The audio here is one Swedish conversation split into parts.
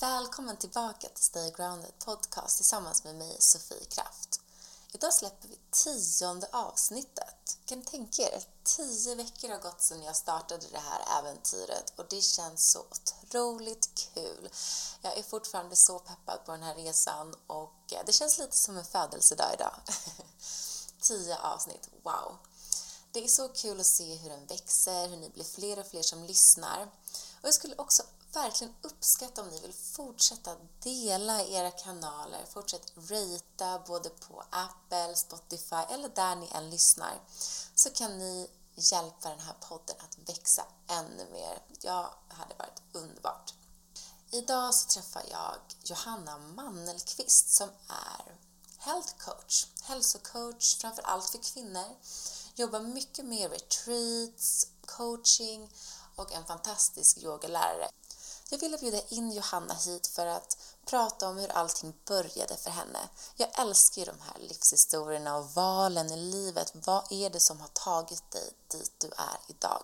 Välkommen tillbaka till Stay Grounded Podcast tillsammans med mig, Sofie Kraft. Idag släpper vi tionde avsnittet. Kan ni tänka er? Tio veckor har gått sedan jag startade det här äventyret och det känns så otroligt kul. Jag är fortfarande så peppad på den här resan och eh, det känns lite som en födelsedag idag. Tio avsnitt, wow! Det är så kul att se hur den växer, hur ni blir fler och fler som lyssnar. Och jag skulle också verkligen uppskatta om ni vill fortsätta dela era kanaler, fortsätt ratea både på Apple, Spotify eller där ni än lyssnar. Så kan ni hjälpa den här podden att växa ännu mer. Ja, det hade varit underbart. Idag så träffar jag Johanna Mannelqvist som är health coach, hälsocoach framför allt för kvinnor. Jobbar mycket med retreats, coaching och en fantastisk yogalärare. Jag ville bjuda in Johanna hit för att prata om hur allting började för henne. Jag älskar ju de här livshistorierna och valen i livet. Vad är det som har tagit dig dit du är idag?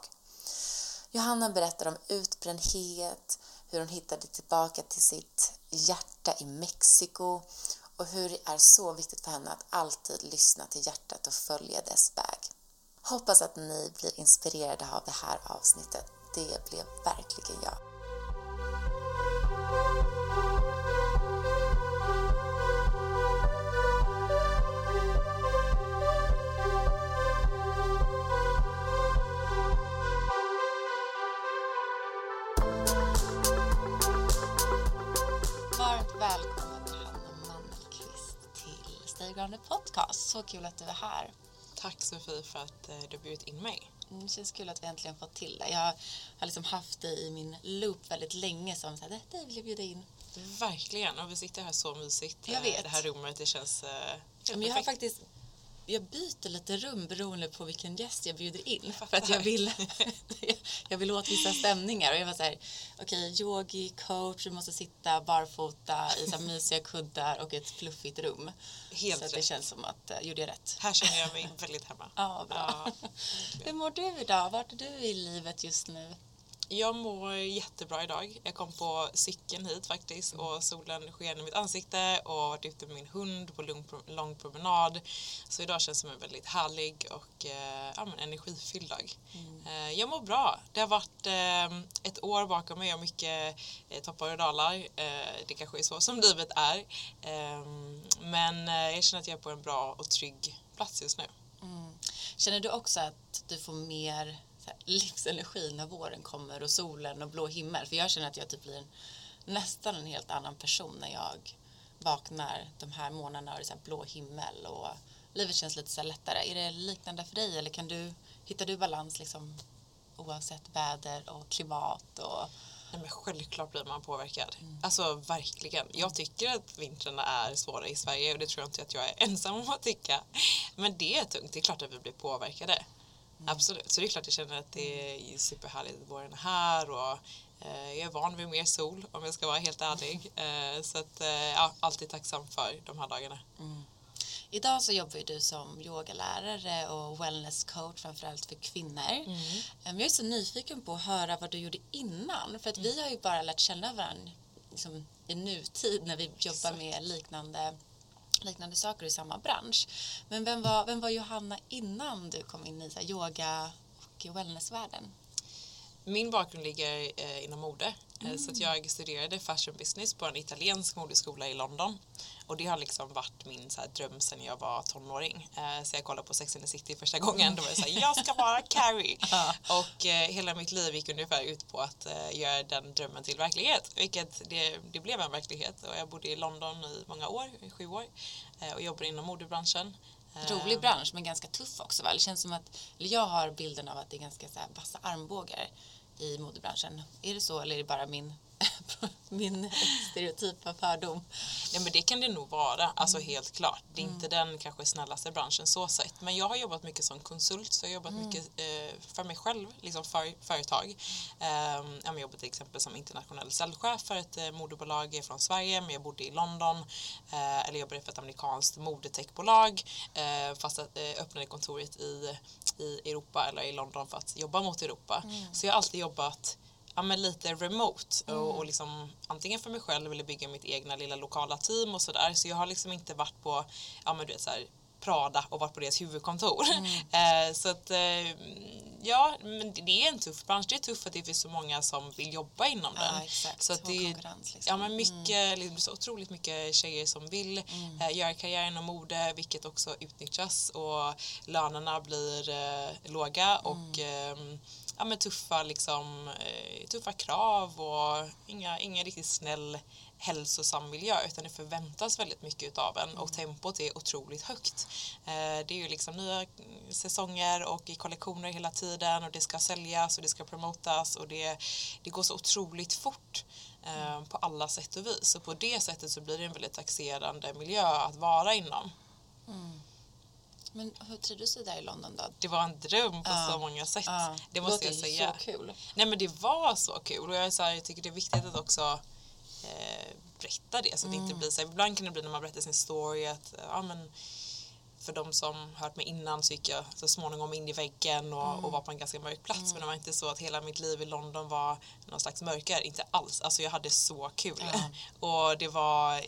Johanna berättar om utbrändhet, hur hon hittade tillbaka till sitt hjärta i Mexiko och hur det är så viktigt för henne att alltid lyssna till hjärtat och följa dess väg. Hoppas att ni blir inspirerade av det här avsnittet. Det blev verkligen jag. Så kul att du är här. Tack Sofie för att eh, du bjudit in mig. Mm, det känns kul att vi äntligen fått till det. Jag har liksom haft dig i min loop väldigt länge som så här, dig vill jag bjuda in. Verkligen, och vi sitter här så mysigt. Eh, vet. Det här rummet, det känns eh, jag har faktiskt jag byter lite rum beroende på vilken gäst jag bjuder in. För att jag vill, jag vill åt vissa stämningar. Och jag var så här, okej, yogi, coach, du måste sitta barfota i så här mysiga kuddar och ett fluffigt rum. Helt så att det rätt. känns som att, uh, gjorde jag rätt? Här känner jag mig väldigt hemma. Ja, bra. Ja. Hur mår du idag? Vart är du i livet just nu? Jag mår jättebra idag. Jag kom på cykeln hit faktiskt och solen sken i mitt ansikte och varit ute med min hund på lång, lång promenad. Så idag känns som en väldigt härlig och eh, ja, men energifylld dag. Eh, jag mår bra. Det har varit eh, ett år bakom mig och mycket eh, toppar och dalar. Eh, det kanske är så som livet är. Eh, men eh, jag känner att jag är på en bra och trygg plats just nu. Mm. Känner du också att du får mer livsenergi när våren kommer och solen och blå himmel? För jag känner att jag typ blir en, nästan en helt annan person när jag vaknar de här månaderna och det är så blå himmel och livet känns lite så lättare. Är det liknande för dig eller kan du, hittar du balans liksom oavsett väder och klimat och Nej, men självklart blir man påverkad. Alltså verkligen. Jag tycker att vintrarna är svåra i Sverige och det tror jag inte att jag är ensam om att tycka. Men det är tungt. Det är klart att vi blir påverkade. Absolut. Så det är klart jag känner att det är superhärligt att våren är här och eh, jag är van vid mer sol om jag ska vara helt ärlig. Eh, så att eh, ja, alltid tacksam för de här dagarna. Idag så jobbar ju du som yogalärare och wellnesscoach framförallt för kvinnor. Mm. Jag är så nyfiken på att höra vad du gjorde innan. För att vi har ju bara lärt känna varandra liksom, i nutid när vi jobbar med liknande, liknande saker i samma bransch. Men vem var, vem var Johanna innan du kom in i så yoga och wellnessvärlden? Min bakgrund ligger eh, inom mode. Eh, Så att jag studerade fashion business på en italiensk modeskola i London. Och det har liksom varit min så här, dröm sedan jag var tonåring. Eh, så jag kollade på Sex and the City första gången. Då var jag så här, jag ska vara Carrie. Och eh, hela mitt liv gick ungefär ut på att göra den drömmen till verklighet. Vilket det, det blev en verklighet. Och jag bodde i London i många år, i sju år. Och jobbade inom modebranschen. Rolig bransch men ganska tuff också va? Det känns som att, eller jag har bilden av att det är ganska så här vassa armbågar i modebranschen. Är det så eller är det bara min, min stereotypa fördom? Nej men det kan det nog vara, alltså helt klart. Det är inte den kanske snällaste branschen så sett. Men jag har jobbat mycket som konsult, så jag har jobbat mycket eh, för mig själv, liksom för företag. Eh, jag har jobbat till exempel som internationell säljchef för ett eh, modebolag från Sverige, men jag bodde i London. Eh, eller jobbade för ett amerikanskt modetechbolag, eh, fast att, eh, öppnade kontoret i, i Europa eller i London för att jobba mot Europa. Så jag har alltid jobbat ja, men lite remote Mm. och, och liksom antingen för mig själv eller bygga mitt egna lilla lokala team och sådär. Så jag har liksom inte varit på, ja men du vet så här, Prada och varit på deras huvudkontor. Eh, så att, eh, ja, men det är en tuff bransch. Det är tufft för att det finns så många som vill jobba inom den. Ja, exakt. Så att det, konkurrens, liksom. ja, men mycket, liksom, så otroligt mycket tjejer som vill eh, göra karriär inom mode, vilket också utnyttjas och lönerna blir eh, låga och ehm, ja, men tuffa, liksom, eh, tuffa krav och inga, ingen riktigt snäll hälsosam miljö utan det förväntas väldigt mycket utav en och tempot är otroligt högt. Eh, det är ju liksom nya säsonger och i kollektioner hela tiden och det ska säljas och det ska promotas och det, det går så otroligt fort eh, på alla sätt och vis. Och på det sättet så blir det en väldigt taxerande miljö att vara inom. Men hur trivdes du där i London då? Det var en dröm på Ja. så många sätt. Ja, Det måste jag säga. så kul. Nej men det var så kul och jag, är så här, jag tycker det är viktigt att också eh, berätta det så att det Mm. inte blir så här, ibland kan det bli när man berättar sin story att ja men för de som hört mig innan så gick jag så småningom in i väggen och, Mm. och var på en ganska mörk plats men det var inte så att hela mitt liv i London var någon slags mörker, inte alls. Alltså jag hade så kul och det var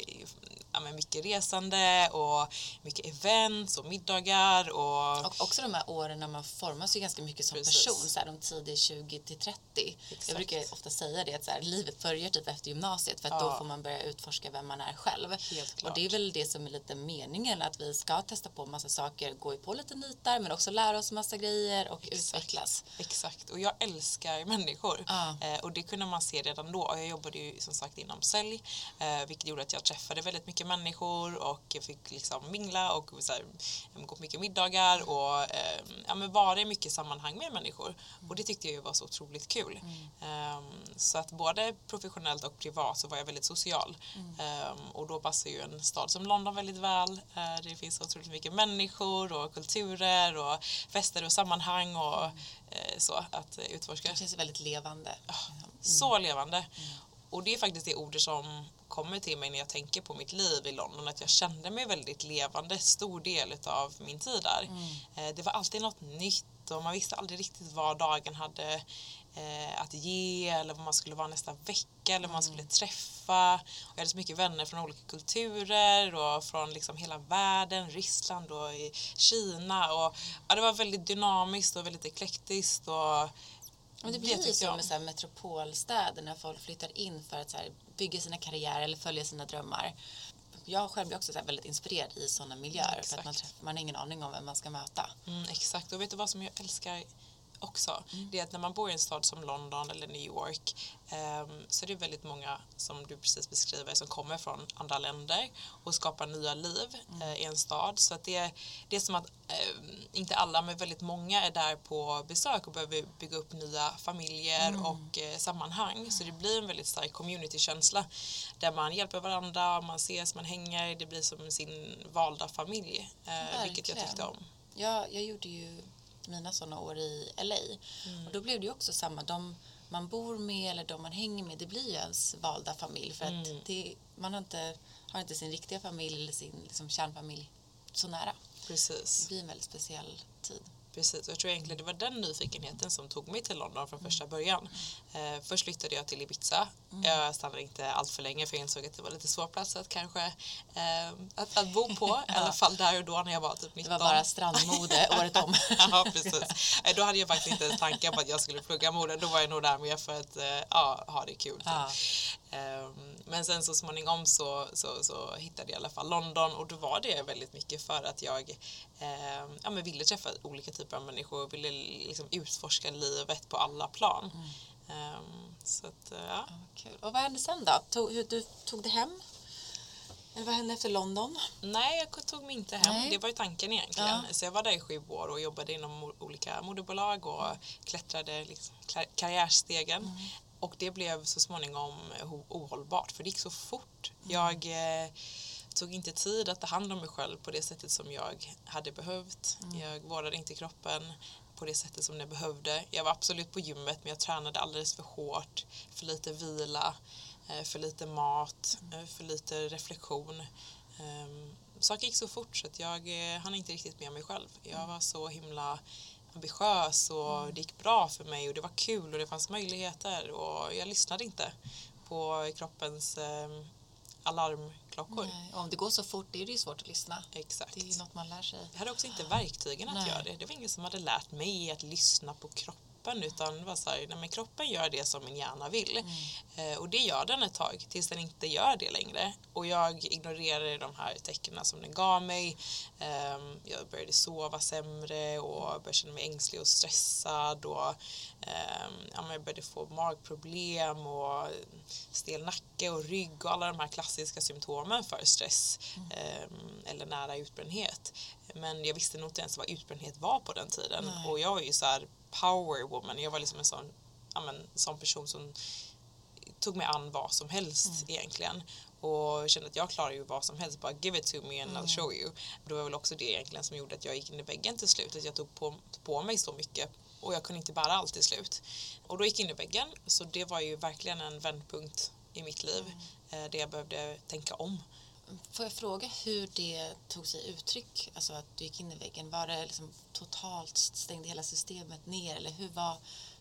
ja, men mycket resande och mycket events och middagar och Och också de här åren när man formas ju ganska mycket som Precis. person, så här, de tidiga 20 till 30. Jag Exakt. brukar ofta säga det att så här, livet börjar typ efter gymnasiet för att Ja. då får man börja utforska vem man är själv. Och det är väl det som är lite meningen, att vi ska testa på massa saker, gå på lite nitar men också lära oss massa grejer och utvecklas. Exakt, och jag älskar människor. Ja. Eh, och det kunde man se redan då. Jag jobbade ju som sagt inom sälj, eh, vilket gjorde att jag träffade väldigt mycket människor och fick liksom mingla och så här, gå på mycket middagar och eh, ja, men vara i mycket sammanhang med människor. Och det tyckte jag var så otroligt kul. Eh, så att både professionellt och privat så var jag väldigt social. Eh, och då passar ju en stad som London väldigt väl. Eh, det finns otroligt mycket människor och kulturer och fester och sammanhang och eh, så att utforska. Det känns väldigt levande. Så levande. Och det är faktiskt det ordet som kommer till mig när jag tänker på mitt liv i London. Att jag kände mig väldigt levande stor del av min tid där. Eh, Det var alltid något nytt och man visste aldrig riktigt vad dagen hade eh, att ge eller vad man skulle vara nästa vecka eller vad man skulle träffa. Och jag hade så mycket vänner från olika kulturer och från liksom hela världen, Ryssland och i Kina. Och, ja, det var väldigt dynamiskt och väldigt eklektiskt. Och, Men det blir ju så jag med om. så här metropolstäder när folk flyttar in för att så här bygga sina karriärer eller följa sina drömmar. Jag själv blir också så väldigt inspirerad i sådana miljöer för att man, Exakt. träffar, man har ingen aning om vem man ska möta. Mm, exakt, och vet du vad som jag älskar också? Mm. Det är att när man bor i en stad som London eller New York ehm, så är det väldigt många, som du precis beskriver, som kommer från andra länder och skapar nya liv Mm. eh, i en stad. Så att det, det är som att, ehm, inte alla, men väldigt många är där på besök och behöver bygga upp nya familjer Mm. och eh, sammanhang. Så det blir en väldigt stark communitykänsla där man hjälper varandra, man ses, man hänger, det blir som sin valda familj. Eh, vilket jag tyckte om. Jag, jag gjorde ju mina sådana år i LA Mm. och då blev det ju också samma. De man bor med eller de man hänger med, det blir ju ens valda familj för Mm. att det, man har inte, har inte sin riktiga familj eller sin liksom, kärnfamilj så nära. Precis. Det blir en väldigt speciell tid. Precis, och jag tror egentligen det var den nyfikenheten som tog mig till London från första början. Eh, först flyttade jag till Ibiza. Jag stannade inte allt för länge för jag insåg att det var lite svår plats att kanske eh, att, att bo på. I alla fall där och då när jag var typ 19. Det var bara strandmode året om. ja, precis. Eh, Då hade jag faktiskt inte ens tankar på att jag skulle plugga mode. Då var jag nog där mer för att eh, ja, ha det kul. typ. Ja. Ehm, Men sen så småningom så, så, så hittade jag i alla fall London och då var det väldigt mycket för att jag ehm, ja, men ville träffa olika typer av människor och ville liksom utforska livet på alla plan. Ehm, så att, eh, ja. Kul. Och vad hände sen då? Tog, hur, du tog det hem? Eller vad hände efter London? Nej, jag tog mig inte hem. Nej. Det var ju tanken egentligen. Ja. Så jag var där i sju år och jobbade inom olika moderbolag och klättrade liksom karriärstegen. Mm. Och det blev så småningom ohållbart för det gick så fort. Jag eh, tog inte tid att ta hand om mig själv på det sättet som jag hade behövt. Jag vårdade inte kroppen på det sättet som den behövde. Jag var absolut på gymmet men jag tränade alldeles för hårt, för lite vila, eh, för lite mat, eh, för lite reflektion. Ehm, Saker gick så fort så att jag eh, hann inte riktigt med mig själv. Jag var så himla ambitiös och det gick bra för mig och det var kul och det fanns möjligheter och jag lyssnade inte på kroppens eh, alarmklockor. Nej, om det går så fort är det ju svårt att lyssna. Exakt. Det är ju något man lär sig. Jag hade också inte verktygen att Nej. göra det. Det var ingen som hade lärt mig att lyssna på kroppen utan det var så här, nej, men kroppen gör det som min hjärna vill. Eh, och det gör den ett tag tills den inte gör det längre. Och jag ignorerade de här tecknen som den gav mig. Ehm, jag började sova sämre och började känna mig ängslig och stressad och ehm, ja, jag började få magproblem och stel nacke och rygg och alla de här klassiska symptomen för stress ehm, eller nära utbrändhet. Men jag visste nog inte ens vad utbrändhet var på den tiden. Nej. Och jag var ju så här power woman. Jag var liksom en sån, men, sån person som tog mig an vad som helst egentligen. Och kände att jag klarar ju vad som helst, bara give it to me and I'll show you. Det var väl också det egentligen som gjorde att jag gick in i väggen till slut, att jag tog på, på mig så mycket och jag kunde inte bära allt till slut. Och då gick jag in i väggen, så det var ju verkligen en vändpunkt i mitt liv, eh, där jag behövde tänka om. Får jag fråga hur det tog sig uttryck? Alltså att du gick in i väggen. Var det liksom totalt stängde hela systemet ner eller hur var,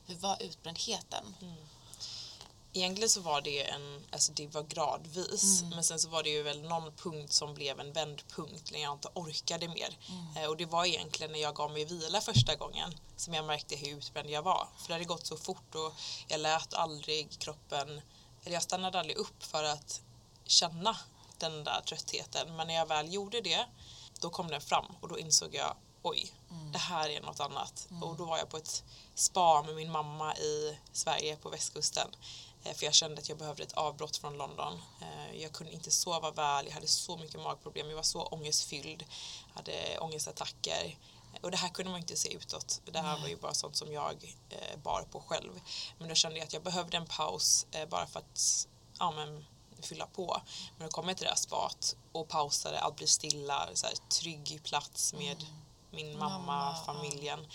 hur var utbrändheten? Egentligen så var det en, alltså det var gradvis, Mm. men sen så var det ju väl någon punkt som blev en vändpunkt när jag inte orkade mer. Mm. Eh, och det var egentligen när jag gav mig vila första gången som jag märkte hur utbränd jag var. För det hade gått så fort och jag lät aldrig kroppen, eller jag stannade aldrig upp för att känna den där tröttheten. Men när jag väl gjorde det, då kom den fram och då insåg jag oj, det här är något annat. Och då var jag på ett spa med min mamma i Sverige på västkusten. Eh, För jag kände att jag behövde ett avbrott från London. Eh, Jag kunde inte sova väl, jag hade så mycket magproblem, jag var så ångestfylld, hade ångestattacker. Och det här kunde man inte se utåt. Det här var ju bara sånt som jag eh, bar på själv. Men då kände jag att jag behövde en paus bara för att ja, men, fylla på. Men då kom jag till det här spat och pausade, allt blev stilla, så här, trygg plats med min mamma, Mamma, ja. familjen.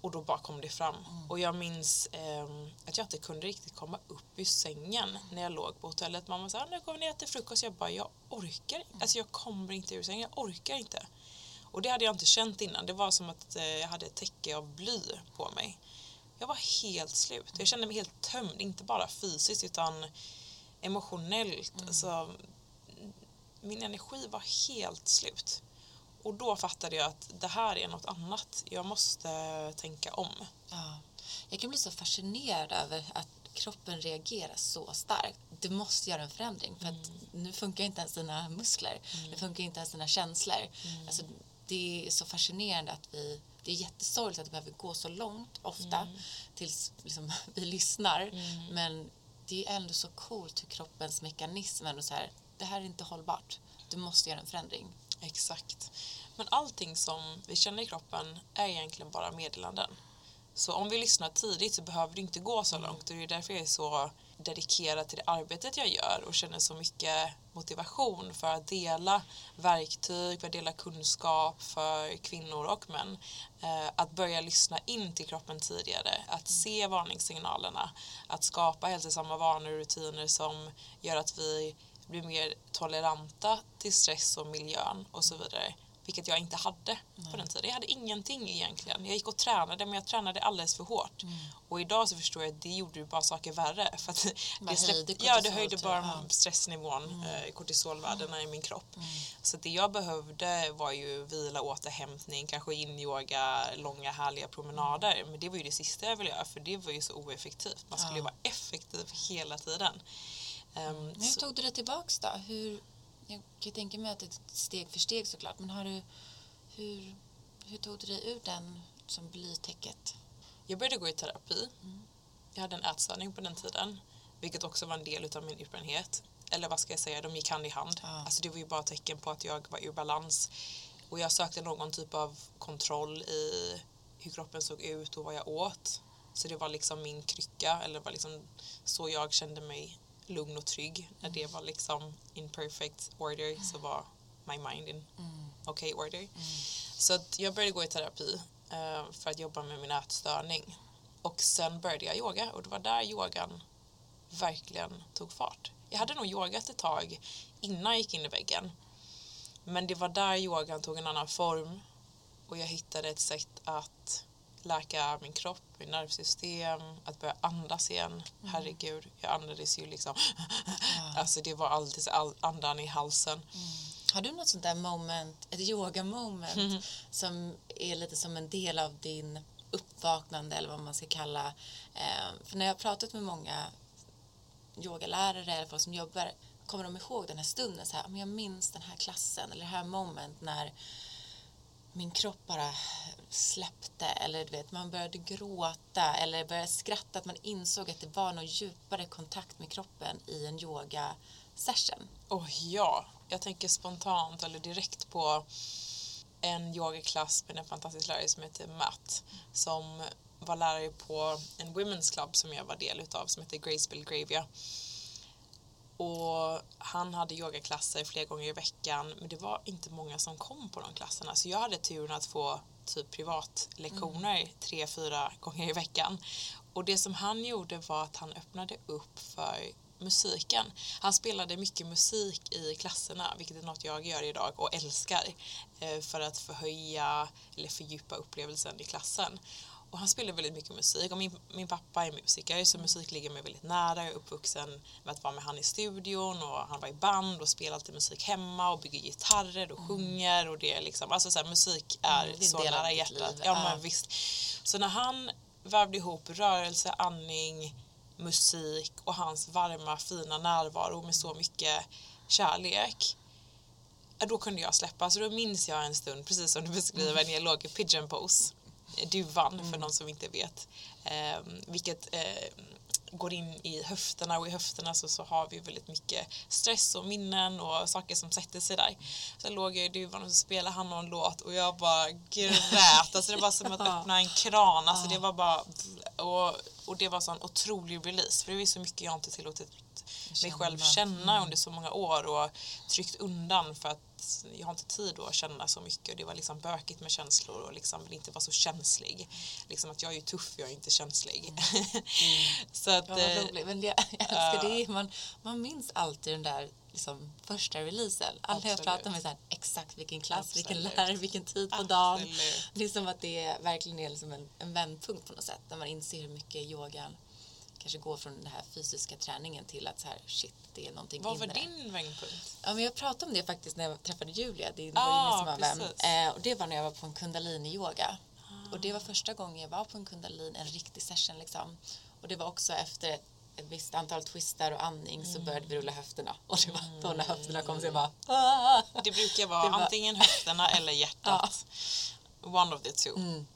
Och då bara kom det fram. Och jag minns ehm, att jag inte kunde riktigt komma upp ur sängen när jag låg på hotellet. Mamma sa, nu kommer ni äta frukost. Jag bara, jag orkar inte. Alltså jag kommer inte ur sängen, jag orkar inte. Och det hade jag inte känt innan. Det var som att eh, jag hade ett täcke av bly på mig. Jag var helt slut. Jag kände mig helt tömd, inte bara fysiskt utan emotionellt. Alltså, min energi var helt slut. Och då fattade jag att det här är något annat. Jag måste tänka om. Ja. Jag kan bli så fascinerad över att kroppen reagerar så starkt. Du måste göra en förändring för att nu funkar inte ens dina muskler. Det funkar inte ens dina känslor. Alltså, det är så fascinerande att vi det är jättesorgligt att det behöver gå så långt ofta tills liksom, vi lyssnar. Men det är ändå så coolt hur kroppens mekanism ändå så här, det här är inte hållbart. Du måste göra en förändring. Exakt. Men allting som vi känner i kroppen är egentligen bara meddelanden. Så om vi lyssnar tidigt så behöver det inte gå så långt och det är därför jag är så dedikerad till det arbetet jag gör och känner så mycket motivation för att dela verktyg, för att dela kunskap för kvinnor och män. Eh, att börja lyssna in till kroppen tidigare, att se varningssignalerna, att skapa hälsosamma vanor och rutiner som gör att vi blir mer toleranta till stress och miljön och så vidare. Vilket jag inte hade på den tiden. Jag hade ingenting egentligen. Jag gick och tränade men jag tränade alldeles för hårt. Mm. Och idag så förstår jag att det gjorde ju bara saker värre. För att det höjde ja, det höjde tror bara. Ja. Mm. stressnivån, eh, kortisolvärdena i min kropp. Så att det jag behövde var ju vila, återhämtning, kanske yin-yoga, långa härliga promenader. Men det var ju det sista jag ville göra för det var ju så oeffektivt. Man skulle ju vara effektiv hela tiden. Men hur så- tog du dig tillbaks då? Hur, jag kan tänka mig att det är steg för steg såklart, men har du, hur, hur tog du dig ur den som blytäcket? Jag började gå i terapi. Jag hade en ätstörning på den tiden, vilket också var en del av min utbrändhet. Eller vad ska jag säga, de gick hand i hand. Ja. Alltså det var ju bara tecken på att jag var ur balans. Och jag sökte någon typ av kontroll i hur kroppen såg ut och vad jag åt. Så det var liksom min krycka, eller var liksom så jag kände mig lugn och trygg. När det var liksom in perfect order så var my mind in okay order. Så att jag började gå i terapi eh, för att jobba med min ätstörning. Och sen började jag yoga och det var där yogan verkligen tog fart. Jag hade nog yogat ett tag innan jag gick in i väggen. Men det var där yogan tog en annan form och jag hittade ett sätt att läka min kropp, mitt nervsystem, att börja andas igen. Herregud, jag andades ju liksom... Alltså det var alltid all, andan i halsen. Har du något sånt där moment, ett yoga moment som är lite som en del av din uppvaknande eller vad man ska kalla. Eh, för när jag har pratat med många yogalärare eller folk som jobbar kommer de ihåg den här stunden så här, men jag minns den här klassen eller det här moment när min kropp bara släppte eller du vet, man började gråta eller började skratta, att man insåg att det var någon djupare kontakt med kroppen i en yoga session. Oh ja, jag tänker spontant eller direkt på en yogaklass med en fantastisk lärare som heter Matt som var lärare på en women's club som jag var del utav som heter Grace Belgravia. Och han hade yogaklasser flera gånger i veckan men det var inte många som kom på de klasserna så jag hade turen att få typ privatlektioner mm. tre, fyra gånger i veckan. Och det som han gjorde var att han öppnade upp för musiken. Han spelade mycket musik i klasserna, vilket är något jag gör idag och älskar eh, för att förhöja eller fördjupa upplevelsen i klassen. Och han spelar väldigt mycket musik och min, min pappa är musiker så musik ligger mig väldigt nära. Jag är uppvuxen med att vara med han i studion och han var i band och spelar alltid musik hemma och bygger gitarrer och mm. sjunger och det är liksom, alltså så här, musik är, mm, är så nära hjärtat. Ja, men visst. Så när han värvde ihop rörelse, andning, musik och hans varma fina närvaro med så mycket kärlek då kunde jag släppa. Så då minns jag en stund, precis som du beskriver, när jag låg i pigeon pose duvan mm. för någon som inte vet. Eh, vilket eh, går in i höfterna och i höfterna så, så har vi väldigt mycket stress och minnen och saker som sätter sig där. Så låg jag i duvan och så spelade han någon låt och jag bara grät. Alltså det var som att öppna en kran. Alltså det var bara och, och det var sån otrolig release för det var så mycket jag inte tillåtit mig själv känna mm. under så många år och tryckt undan för att jag har inte tid att känna så mycket och det var liksom bökigt med känslor och liksom vill inte vara så känslig. Liksom att jag är ju tuff, jag är inte känslig. Mm. så att, ja, vad roligt. Men jag, jag älskar det. Man, man minns alltid den där liksom, första releasen. Alla jag pratar med så här, exakt vilken klass, absolut. vilken lärare, vilken tid på absolut. dagen. Liksom att det verkligen är liksom en, en vändpunkt på något sätt. När man inser hur mycket yogan kanske går från den här fysiska träningen till att så här, shit, det är någonting Vad inre. var din vändpunkt? Ja, men jag pratade om det faktiskt när jag träffade Julia, din ah, vän. Eh, och det var när jag var på en kundalini-yoga. Ah. Och det var första gången jag var på en kundalini, en riktig session liksom. Och det var också efter ett, ett visst antal twistar och andning mm. så började vi rulla höfterna. Och det var då när höfterna kom så jag bara ah! Det brukar vara det var... antingen höfterna eller hjärtat. One of the two. Mm.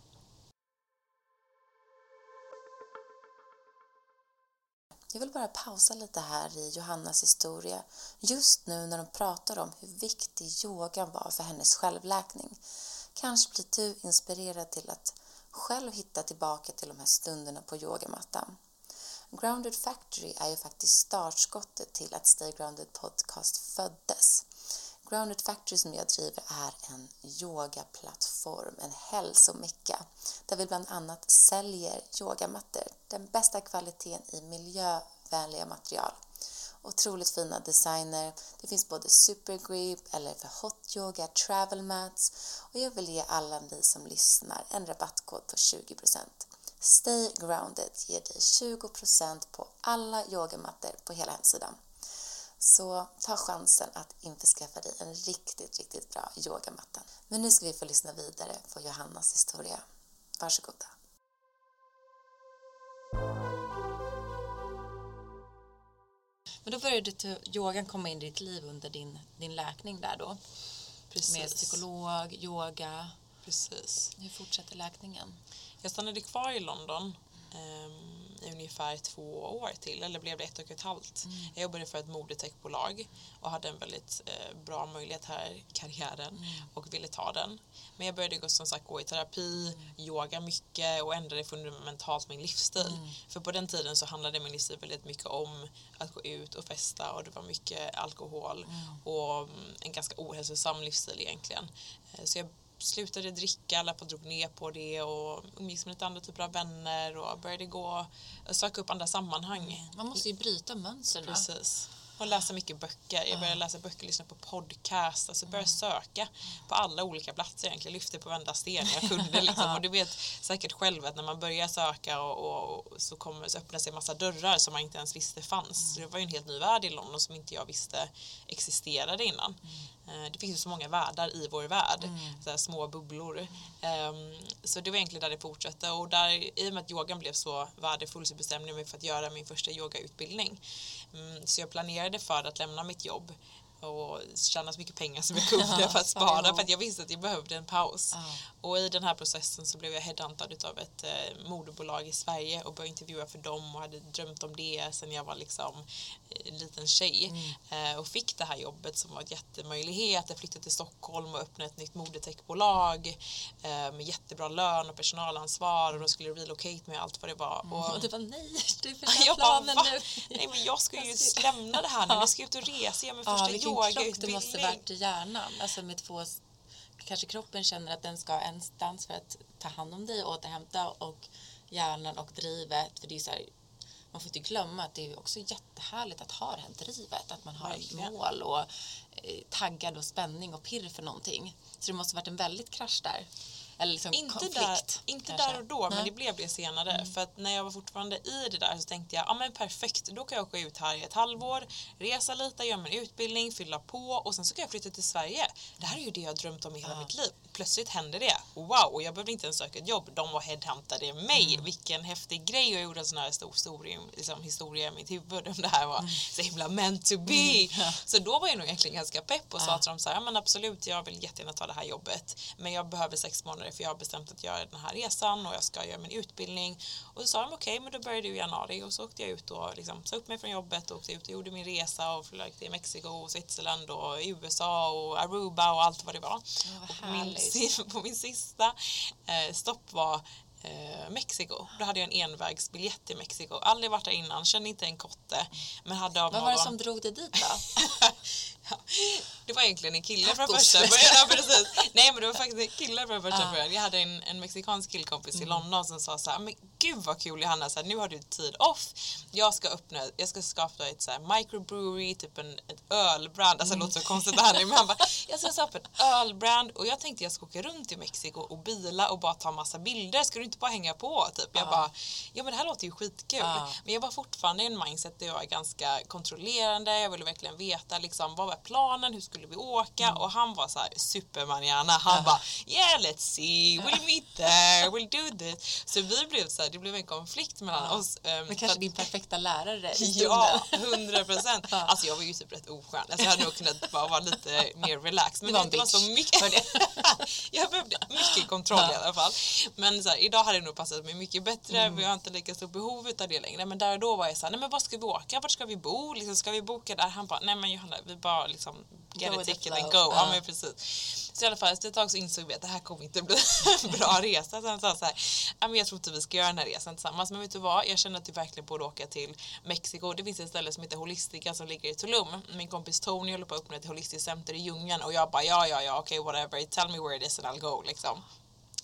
Jag vill bara pausa lite här i Johannas historia just nu när hon pratar om hur viktig yogan var för hennes självläkning. Kanske blir du inspirerad till att själv hitta tillbaka till de här stunderna på yogamattan. Grounded Factory är ju faktiskt startskottet till att Stay Grounded Podcast föddes. Grounded Factory som jag driver är en yogaplattform, en hälsomecka där vi bland annat säljer yogamattor, den bästa kvaliteten i miljövänliga material. Otroligt fina designer. Det finns både supergrip eller för hot yoga, travel mats och jag vill ge alla ni som lyssnar en rabattkod på 20%. Stay grounded ger dig 20% på alla yogamattor på hela hemsidan. Så ta chansen att införskaffa dig en riktigt, riktigt bra yogamatta. Men nu ska vi få lyssna vidare på Johannas historia. Varsågoda. Men då började yogan komma in i ditt liv under din, din läkning där då? Precis. Med psykolog, yoga. Precis. Hur fortsätter läkningen? Jag stannade kvar i London. Um, i ungefär två år till, eller blev det ett och ett halvt. Mm. Jag jobbade för ett modetechbolag och hade en väldigt eh, bra möjlighet här i karriären mm. och ville ta den. Men jag började gå, som sagt gå i terapi, mm. yoga mycket och ändrade fundamentalt min livsstil. Mm. För på den tiden så handlade min livsstil väldigt mycket om att gå ut och festa och det var mycket alkohol mm. och mm, en ganska ohälsosam livsstil egentligen. Eh, så jag slutade dricka, alla på drog ner på det och umgicks med lite andra typer av vänner och började gå och söka upp andra sammanhang. Man måste ju bryta mönstren. Precis. Och läsa mycket böcker. Jag började läsa böcker, lyssna på podcast, alltså började söka på alla olika platser egentligen. Lyfte på varenda sten jag kunde liksom. Och du vet säkert själv att när man börjar söka och, och, och så, kommer, så öppnar sig en massa dörrar som man inte ens visste fanns. Så det var ju en helt ny värld i London som inte jag visste existerade innan. Eh, Det finns ju så många världar i vår värld, så här små bubblor. Ehm, Så det var egentligen där det fortsatte och där, i och med att yogan blev så värdefull så bestämde jag mig för att göra min första yogautbildning. Mm, Så jag planerade för att lämna mitt jobb och tjäna så mycket pengar som jag kunde för att spara för att jag visste att jag behövde en paus. Och i den här processen så blev jag headhuntad av ett eh, moderbolag i Sverige och började intervjua för dem och hade drömt om det sen jag var liksom eh, liten tjej. Eh, och fick det här jobbet som var en jättemöjlighet. Jag flyttade till Stockholm och öppnade ett nytt modetechbolag eh, med jättebra lön och personalansvar och de skulle relocate mig och allt vad det var. Och, Och du bara nej, du jag bara, planen va? nu. Nej men jag ska ju lämna det här nu, jag ska ut och resa, göra min Ja, vilken krock det måste varit i hjärnan. Alltså med två, kanske kroppen känner att den ska ha en stans för att ta hand om dig och återhämta och hjärnan och drivet. För det är så här, man får inte glömma att det är också jättehärligt att ha det här drivet. Att man har ett Verkligen. mål och eh, taggad och spänning och pirr för någonting. Så det måste varit en väldigt krasch där. Eller liksom Inte, konflikt. där, inte kanske. där och då, men Nej. Mm. det blev det senare. För att när jag var fortfarande i det där så tänkte jag, ja men perfekt, då kan jag åka ut här i ett halvår, resa lite, göra min utbildning, fylla på och sen så kan jag flytta till Sverige. Det här är ju det jag drömt om i hela mitt liv. Plötsligt hände det. Wow, och jag behövde inte ens söka ett jobb. De var headhuntade mig. Mm. Vilken häftig grej. Jag gjorde en sån här stor historia, liksom, historia i mitt huvud om det här var Mm. så himla meant to be. Så då var jag nog egentligen ganska pepp och sa till dem så här, ja men absolut, jag vill jättegärna ta det här jobbet. Men jag behöver sex månader för jag har bestämt att göra den här resan och jag ska göra min utbildning. Och så sa de okej, men då började du i januari och så åkte jag ut och liksom, sa upp mig från jobbet och åkte ut och gjorde min resa och flög till Mexiko och Switzerland och USA och Aruba och allt vad det var. vad och på, min, på min sista eh, stopp var eh, Mexiko. Då hade jag en envägsbiljett till Mexiko. Aldrig varit där innan, kände inte en kotte. Men hade av Vad var det någon... som drog dig dit då? Ja, det var egentligen en kille från första början. Ja, precis. Nej men det var faktiskt en kille från första Ah. början. Jag hade en, en mexikansk killkompis Mm. i London som sa så här, men gud vad kul Johanna, så här, nu har du tid off. Jag ska öppna, jag ska skapa ett så här microbrewery, typ en, ett ölbrand. Alltså det låter så konstigt det här nu men han bara, jag ska skapa ett ölbrand och jag tänkte jag ska åka runt i Mexiko och bila och bara ta massa bilder. Ska du inte bara hänga på? Typ. Jag Ah. bara, ja men det här låter ju skitkul. Ah. Men jag var fortfarande i en mindset där jag var ganska kontrollerande. Jag ville verkligen veta liksom, vad var planen, hur skulle vi åka? Och han var så här supermanjana. Han bara yeah let's see, we'll meet there, we'll do this. Så vi blev så här, det blev en konflikt mellan oss. ehm, Men kanske att- din perfekta lärare i Ja, hundra procent. Alltså jag var ju typ rätt oskön. Alltså jag hade nog kunnat bara vara lite mer relaxed. Men Du var det en var så mycket. jag behövde mycket kontroll i alla fall. Men så här, idag hade det nog passat mig mycket bättre. Mm. Vi har inte lika stort behov av det längre. Men där och då var jag så här, nej men var ska vi åka? Vart ska vi bo? Liksom, ska vi boka där? Han bara, nej men Johanna, vi bara liksom get Go the ticket and go. flow. Ja men precis. Så i alla fall efter ett tag så insåg vi att det här kommer inte bli en bra resa. Sen sa så här, "Ja, men jag tror inte vi ska göra den här resan tillsammans. Men vet du vad, jag känner att vi verkligen borde åka till Mexiko. Det finns ett ställe som heter Holistica som ligger i Tulum. Min kompis Tony håller på att öppna ett holistiskt center i djungeln och jag bara ja, ja, ja, okej, whatever. Tell me where it is and I'll go liksom.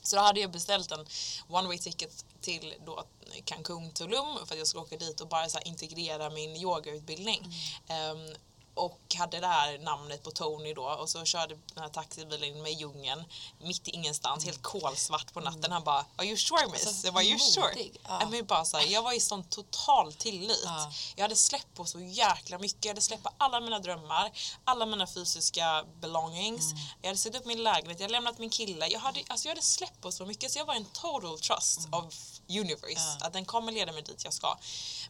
Så då hade jag beställt en one way ticket till då Cancun, Tulum för att jag skulle åka dit och bara så integrera min yogautbildning. Ehm, och hade det här namnet på Tony då och så körde den här taxibilen in med i djungeln mitt i ingenstans, helt kolsvart på natten. Han bara Are you sure miss? Alltså, jag Are you sure? ja. Men bara så här, jag var i sån total tillit. Ja. Jag hade släppt på så jäkla mycket. Jag hade släppt på alla mina drömmar, alla mina fysiska belongings. Mm. Jag hade sett upp min lägenhet, jag hade lämnat min kille. Jag hade, alltså jag hade släppt på så mycket så jag var en total trust of universe. Mm. Ja. Att den kommer leda mig dit jag ska.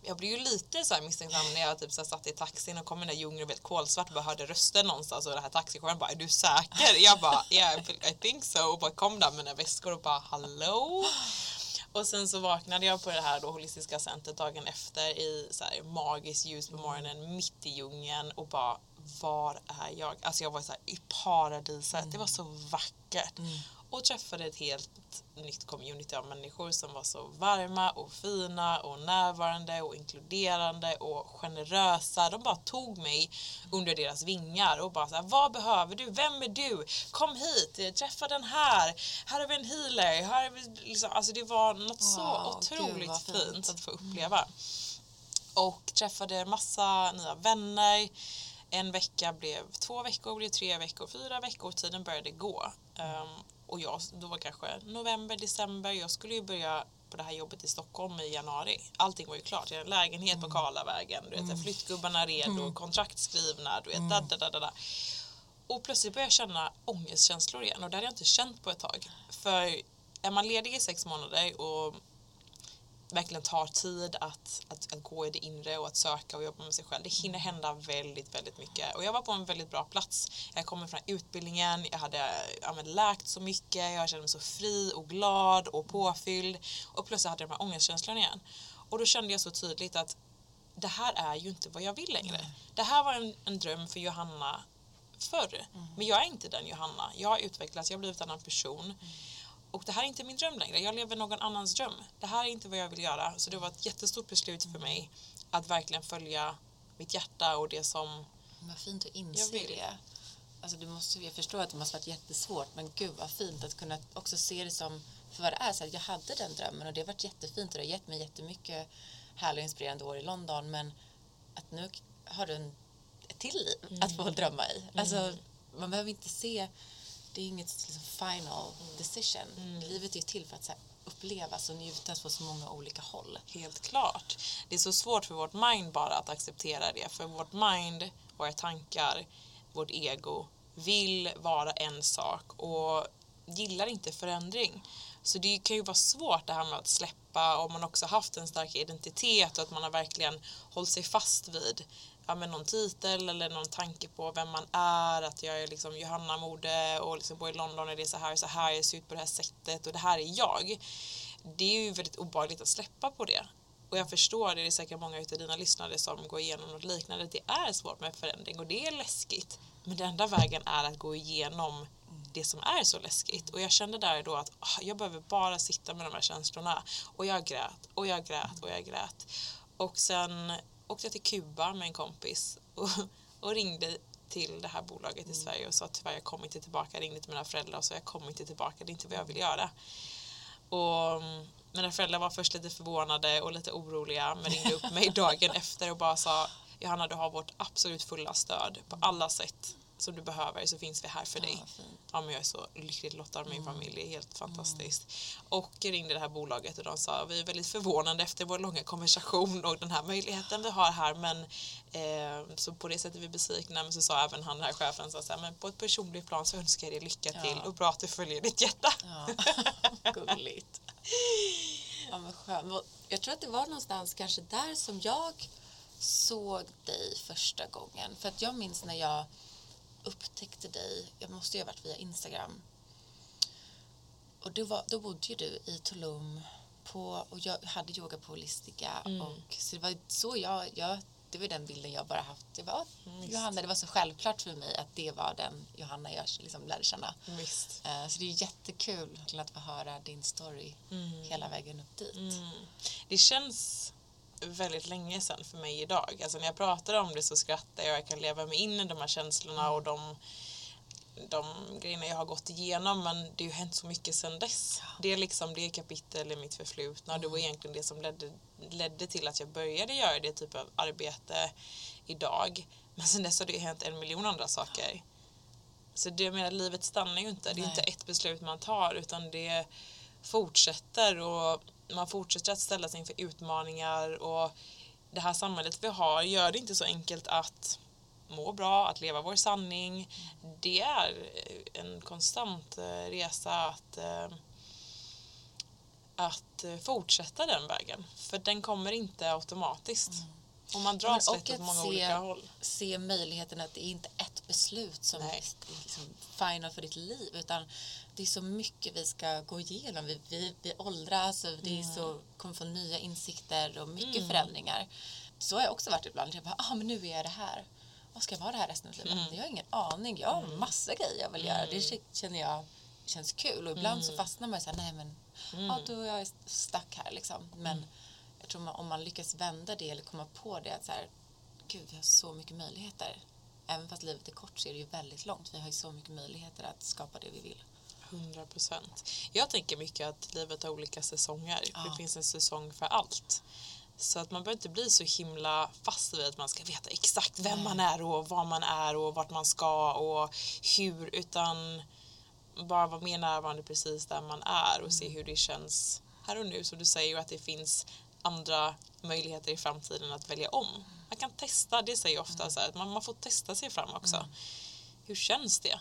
Jag blev ju lite så här misstänksam när jag typ så här satt i taxin och kom i den där djungeln helt kolsvart och bara hörde rösten någonstans och den här taxichauffören bara är du säker? Jag bara yeah I think so och bara kom där med mina väskor och bara hallå? Och sen så vaknade jag på det här då holistiska centret dagen efter i så här magiskt ljus på morgonen mitt i djungeln och bara var är jag? Alltså jag var så här i paradiset. Det var så vackert. Mm. Och träffade ett helt nytt community av människor som var så varma och fina och närvarande och inkluderande och generösa. De bara tog mig under deras vingar och bara så här, vad behöver du? Vem är du? Kom hit, träffa den här. Här har vi en healer. Här är vi liksom, alltså det var något så Wow, gud, otroligt fint. fint. att få uppleva. och träffade massa nya vänner. En vecka blev två veckor, blev tre veckor, fyra veckor. Tiden började gå. Um, och jag, då var kanske november, december. Jag skulle ju börja på det här jobbet i Stockholm i januari. Allting var ju klart. Jag hade en lägenhet på Karlavägen. Du vet, mm. Flyttgubbarna redo, mm. kontrakt skrivna. Du vet, mm. da, da, da, da. Och plötsligt började jag känna ångestkänslor igen och det hade jag inte känt på ett tag. För är man ledig i sex månader och verkligen tar tid att, att, att, gå i det inre och att söka och jobba med sig själv. Det hinner hända väldigt, väldigt mycket. Och jag var på en väldigt bra plats. Jag kommer från utbildningen, jag hade ja, läkt så mycket, jag kände mig så fri och glad och påfylld. Och plötsligt hade jag de här ångestkänslorna igen. Och då kände jag så tydligt att det här är ju inte vad jag vill längre. Mm. Det här var en, en dröm för Johanna förr. Mm. Men jag är inte den Johanna. Jag har utvecklats, jag har blivit en annan person. Mm. Och det här är inte min dröm längre. Jag lever någon annans dröm. Det här är inte vad jag vill göra. Så det var ett jättestort beslut för mig att verkligen följa mitt hjärta och det som Vad fint att inse det. Alltså du måste, jag förstår att det måste varit jättesvårt men gud vad fint att kunna också se det som för vad det är. Så jag hade den drömmen och det har varit jättefint och det har gett mig jättemycket härliga och inspirerande år i London men att nu har du en, ett till liv mm. att få drömma i. Alltså, mm. man behöver inte se det är inget liksom, final decision. Mm. Livet är till för att här, upplevas och njutas på så många olika håll. Helt klart. Det är så svårt för vårt mind bara att acceptera det. För vårt mind, våra tankar, vårt ego vill vara en sak och gillar inte förändring. Så det kan ju vara svårt det här med att släppa om man också haft en stark identitet och att man har verkligen hållit sig fast vid ja, men någon titel eller någon tanke på vem man är, att jag är liksom Johanna Mode och liksom bor i London och det är så här, så här, jag ser ut på det här sättet och det här är jag. Det är ju väldigt obehagligt att släppa på det. Och jag förstår, det är säkert många av dina lyssnare som går igenom något liknande, det är svårt med förändring och det är läskigt. Men den enda vägen är att gå igenom det som är så läskigt. Och jag kände där då att oh, jag behöver bara sitta med de här känslorna. Och jag grät och jag grät och jag grät. Och sen åkte jag till Kuba med en kompis och, och ringde till det här bolaget i mm. Sverige och sa tyvärr jag kommer inte tillbaka. Jag ringde till mina föräldrar och sa jag kommer inte tillbaka, det är inte vad jag vill göra. Och mm, mina föräldrar var först lite förvånade och lite oroliga men ringde upp mig dagen efter och bara sa Johanna du har vårt absolut fulla stöd på alla sätt som du behöver så finns vi här för dig. Ja, ja men jag är så lyckligt lottad min mm. familj, är helt fantastiskt. Mm. Och ringde det här bolaget och de sa vi är väldigt förvånade efter vår långa konversation och den här möjligheten vi har här men eh, så på det sättet vi besvikna men så sa även han den här chefen så här, men på ett personligt plan så önskar jag dig lycka till och bra att du följer ditt hjärta. Ja. Gulligt. Ja, men skön. Jag tror att det var någonstans kanske där som jag såg dig första gången. För att jag minns när jag upptäckte dig, jag måste ju ha varit via Instagram. Och då, var, då bodde ju du i Tulum på, och jag hade yoga på Holistica. Mm. Och, så det var så jag, jag, det var den bilden jag bara haft. Det var mm, Johanna, det var så självklart för mig att det var den Johanna jag liksom lärde känna. Visst. Uh, så det är jättekul att få höra din story mm. hela vägen upp dit. Mm. Det känns väldigt länge sedan för mig idag. Alltså när jag pratar om det så skrattar jag och jag kan leva mig in i de här känslorna och de, de grejerna jag har gått igenom men det har ju hänt så mycket sedan dess. Det är liksom det kapitel i mitt förflutna. Det var mm. egentligen det som ledde, ledde till att jag började göra det typ av arbete idag. Men sen dess har det hänt en miljon andra saker. Så det menar, livet stannar ju inte. Det är inte ett beslut man tar utan det fortsätter och man fortsätter att ställa sig inför utmaningar och det här samhället vi har gör det inte så enkelt att må bra, att leva vår sanning. Det är en konstant eh, resa att, eh, att fortsätta den vägen. För den kommer inte automatiskt. Mm. Och man dras lätt åt många se, olika håll. se möjligheten att det är inte ett beslut som Nej. är liksom final för ditt liv utan det är så mycket vi ska gå igenom. Vi, vi, vi åldras och det så, mm. kommer få nya insikter och mycket mm. förändringar. Så har jag också varit ibland. Jag bara, ah, men nu är jag det här. Vad ska jag vara det här resten av livet? Mm. Jag har ingen aning. Jag har mm. massa grejer jag vill göra. Det mm. känner jag känns kul. Och ibland så mm. fastnar man i så här, nej men, mm. ja, då är jag stack här liksom. Men jag tror man, om man lyckas vända det eller komma på det att så här, gud, vi har så mycket möjligheter. Även fast livet är kort så är det ju väldigt långt. Vi har ju så mycket möjligheter att skapa det vi vill. 100 procent. Jag tänker mycket att livet har olika säsonger. Ja. Det finns en säsong för allt. Så att man behöver inte bli så himla fast vid att man ska veta exakt vem man är och vad man är och vart man ska och hur, utan bara vara mer närvarande precis där man är och se hur det känns här och nu. Så du säger att det finns andra möjligheter i framtiden att välja om. Man kan testa, det säger jag ofta, så här, att man, man får testa sig fram också. Hur känns det?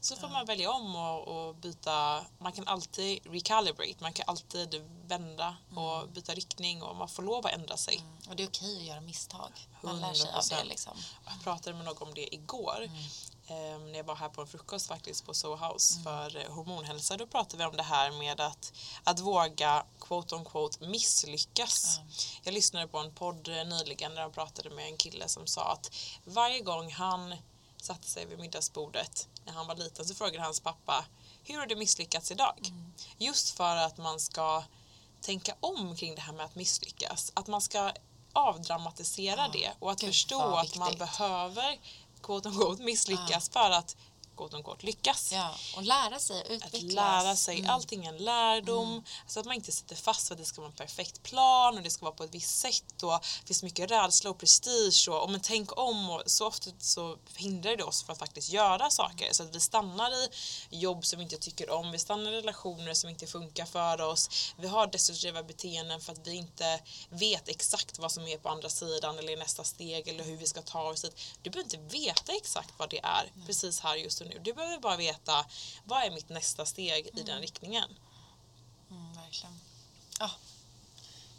Så får man välja om och, och byta. Man kan alltid recalibrate, man kan alltid vända och byta riktning och man får lov att ändra sig. Och det är okej att göra misstag. Man lär sig av 100%. det liksom. Jag pratade med någon om det igår. Eh, när jag var här på en frukost faktiskt på Soho House för eh, hormonhälsa. Då pratade vi om det här med att, att våga quote on quote misslyckas. Jag lyssnade på en podd eh, nyligen där de pratade med en kille som sa att varje gång han satte sig vid middagsbordet när han var liten så frågade hans pappa hur har du misslyckats idag? Just för att man ska tänka om kring det här med att misslyckas. Att man ska avdramatisera det och att förstå att man behöver quote misslyckas för att quote on quote lyckas. Ja, och lära sig, Att utvecklas. lära sig, allting är en lärdom. Så att man inte sitter fast vid att det ska vara en perfekt plan och det ska vara på ett visst sätt och det finns mycket rädsla och prestige och, och men tänk om och så ofta så hindrar det oss från att faktiskt göra saker. Så att vi stannar i jobb som vi inte tycker om, vi stannar i relationer som inte funkar för oss. Vi har destruktiva beteenden för att vi inte vet exakt vad som är på andra sidan eller i nästa steg eller hur vi ska ta oss dit. Du behöver inte veta exakt vad det är precis här just nu. Du behöver bara veta vad är mitt nästa steg i den riktningen. Mm, verkligen. Ja,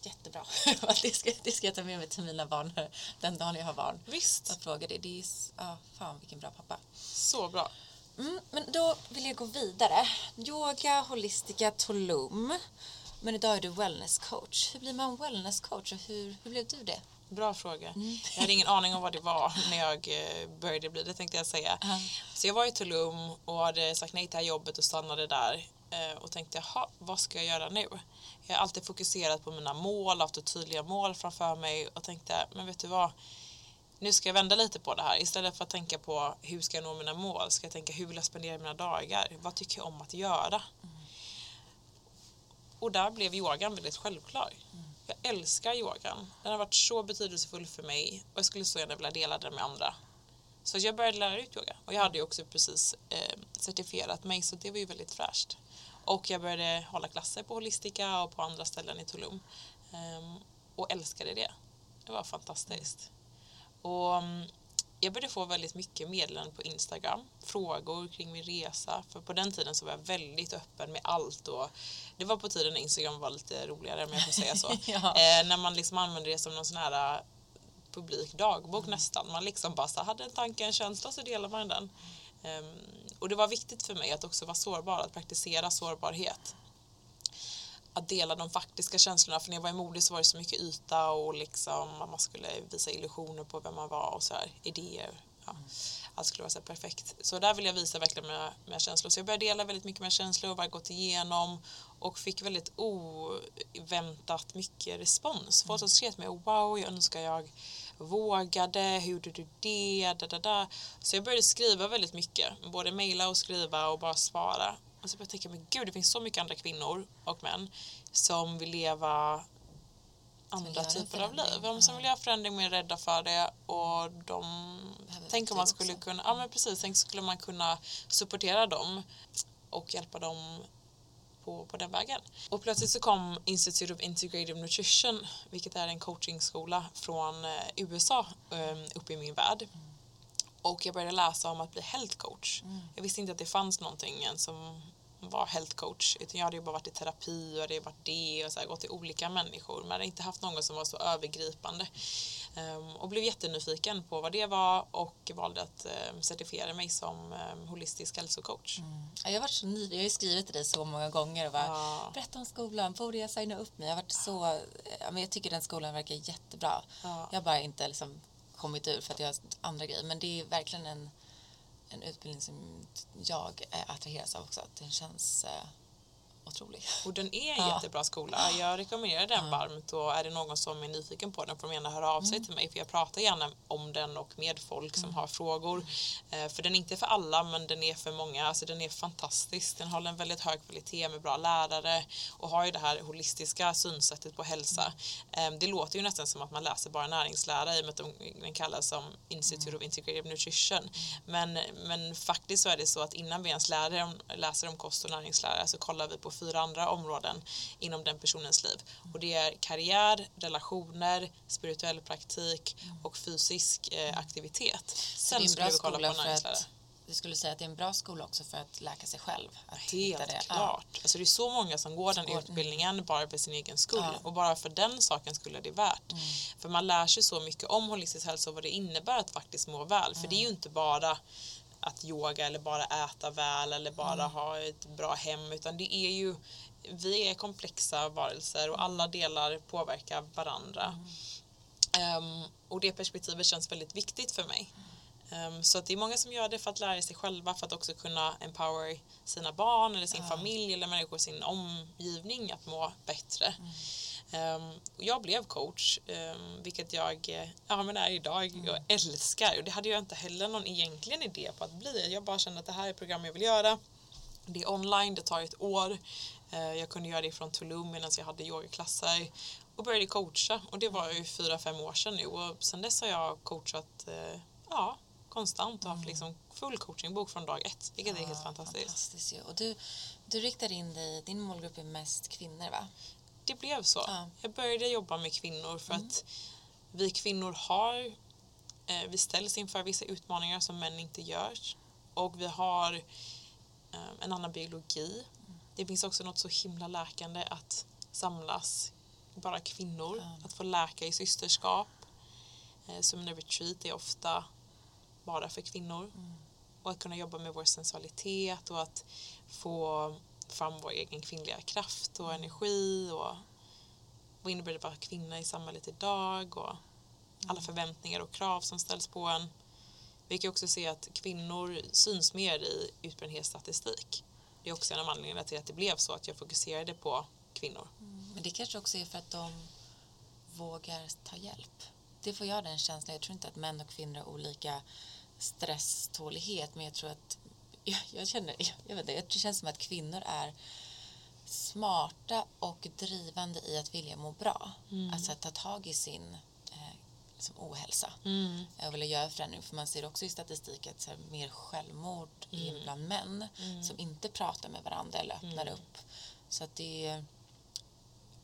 jättebra. det, ska, det ska jag ta med mig till mina barn den dagen jag har barn. Visst, Jag frågar det. det är, ja, fan vilken bra pappa. så bra. Mm, men då vill jag gå vidare. Yoga, holistika, Tulum. Men idag är du wellness coach. Hur blir man wellness coach och hur, hur blev du det? Bra fråga. Jag hade ingen aning om vad det var när jag eh, började bli det tänkte jag säga. Så jag var i Tulum och hade sagt nej till det här jobbet och stannade där eh, och tänkte jaha, vad ska jag göra nu? Jag har alltid fokuserat på mina mål, haft tydliga mål framför mig och tänkte, men vet du vad? Nu ska jag vända lite på det här. Istället för att tänka på hur ska jag nå mina mål, ska jag tänka hur vill jag spendera mina dagar? Vad tycker jag om att göra? Och där blev yogan väldigt självklar. Jag älskar yogan. Den har varit så betydelsefull för mig och jag skulle så gärna vilja dela den med andra. Så jag började lära ut yoga och jag hade ju också precis eh, certifierat mig så det var ju väldigt fräscht. Och jag började hålla klasser på Holistica och på andra ställen i Tulum. eh, och älskade det. Det var fantastiskt. Och mm, jag började få väldigt mycket meddelanden på Instagram, frågor kring min resa. För på den tiden så var jag väldigt öppen med allt och det var på tiden när Instagram var lite roligare om jag får säga så. Ja. eh, när man liksom använde det som någon sån här eh, publik dagbok nästan. Man liksom bara så hade en tanke, en känsla så delar man den. Ehm, och det var viktigt för mig att också vara sårbar, att praktisera sårbarhet att dela de faktiska känslorna. För när jag var i Modig så var det så mycket yta och liksom att man skulle visa illusioner på vem man var och så här, idéer. Ja. Allt skulle vara så här perfekt. Så där vill jag visa verkligen mina, mina känslor. Så jag började dela väldigt mycket mina känslor och vad jag gått igenom och fick väldigt oväntat mycket respons. Folk som skrev till mig wow, jag önskar jag vågade, hur gjorde du det? Da, da, da. Så jag började skriva väldigt mycket, både mejla och skriva och bara svara. Och så började jag tänka, men gud det finns så mycket andra kvinnor och män som vill leva andra typer av liv. Ja, som vill göra förändring men är rädda för det och de tänk om man skulle också. kunna, ja men precis, tänk skulle man kunna supportera dem och hjälpa dem på, på den vägen. Och plötsligt så kom Institute of Integrative Nutrition, vilket är en coachingskola från eh, USA, eh, upp i min värld. Och jag började läsa om att bli health coach. Jag visste inte att det fanns någonting än som var health coach. Utan jag hade ju bara varit i terapi och hade varit det och så här, gått till olika människor. Men jag hade inte haft någon som var så övergripande. Ehm, och blev jättenyfiken på vad det var och valde att um, certifiera mig som um, holistisk hälsocoach. Ja, Jag har varit så ny, jag har ju skrivit till dig så många gånger och bara, Ja. berätta om skolan, borde jag signa upp mig? Jag har varit så, ja, men jag tycker den skolan verkar jättebra. Ja. Jag har bara inte liksom kommit ur för att jag har andra grejer. Men det är verkligen en, en utbildning som jag attraheras av också. Att Den känns eh, otrolig. Och den är en Ja. jättebra skola. Jag rekommenderar den varmt och är det någon som är nyfiken på den får de gärna höra av sig Mm. till mig för jag pratar gärna om den och med folk som har frågor. Eh, för den är inte för alla men den är för många. Alltså den är fantastisk. Den håller en väldigt hög kvalitet med bra lärare och har ju det här holistiska synsättet på hälsa. Eh, det låter ju nästan som att man läser bara näringslära i och med att de, den kallas som Institute of Integrative Nutrition. Men, men faktiskt så är det så att innan vi ens om, läser om kost och näringslära så kollar vi på fyra andra områden inom den personens liv. Och det är karriär, relationer, spirituell praktik och fysisk eh, aktivitet. Sen skulle vi kolla på näringslära. du skulle säga att det är en bra skola också för att läka sig själv. Att Helt det. klart. Alltså det är så många som går den Går- mm. utbildningen bara för sin egen skull. Ja. Och bara för den saken skulle är det värt. Mm. För man lär sig så mycket om holistisk hälsa och vad det innebär att faktiskt må väl. För det är ju inte bara att yoga eller bara äta väl eller bara Mm. ha ett bra hem utan det är ju vi är komplexa varelser och alla delar påverkar varandra. Ehm, och det perspektivet känns väldigt viktigt för mig. Ehm, så att det är många som gör det för att lära sig själva för att också kunna empower sina barn eller sin familj eller människor i sin omgivning att må bättre. Ehm, jag blev coach, um, vilket jag eh, ja, men är idag och älskar. Och det hade jag inte heller någon egentligen idé på att bli. Jag bara kände att det här är ett program jag vill göra. Det är online, det tar ett år. Eh, Jag kunde göra det från Tulum medan jag hade yogaklasser och började coacha. Och det var ju fyra, fem år sedan nu och sen dess har jag coachat eh, ja, konstant och haft liksom full coachingbok från dag ett, vilket är helt Ja, fantastiskt. fantastiskt ju. Och du, du riktar in dig, din målgrupp är mest kvinnor va? Det blev så. Ja. Mm. Jag började jobba med kvinnor för att vi kvinnor har, eh, vi ställs inför vissa utmaningar som män inte gör. Och vi har eh, en annan biologi. Mm. Det finns också något så himla läkande att samlas, bara kvinnor, Ja. att få läka i systerskap. Eh, Sumner Retreat är ofta bara för kvinnor. Mm. Och att kunna jobba med vår sensualitet och att få fram vår egen kvinnliga kraft och energi och vad innebär det att vara kvinna i samhället idag och alla förväntningar och krav som ställs på en. Vi kan också se att kvinnor syns mer i utbrändhetsstatistik. Det är också en av anledningarna till att det blev så att jag fokuserade på kvinnor. Men det kanske också är för att de vågar ta hjälp. Det får jag den känslan. Jag tror inte att män och kvinnor har olika stresstålighet men jag tror att jag, jag känner, jag, jag vet inte, det känns som att kvinnor är smarta och drivande i att vilja må bra. Alltså att ta tag i sin eh, liksom ohälsa och vilja göra förändring. För man ser också i statistik att så här, mer självmord är bland män som inte pratar med varandra eller öppnar upp. Så att det är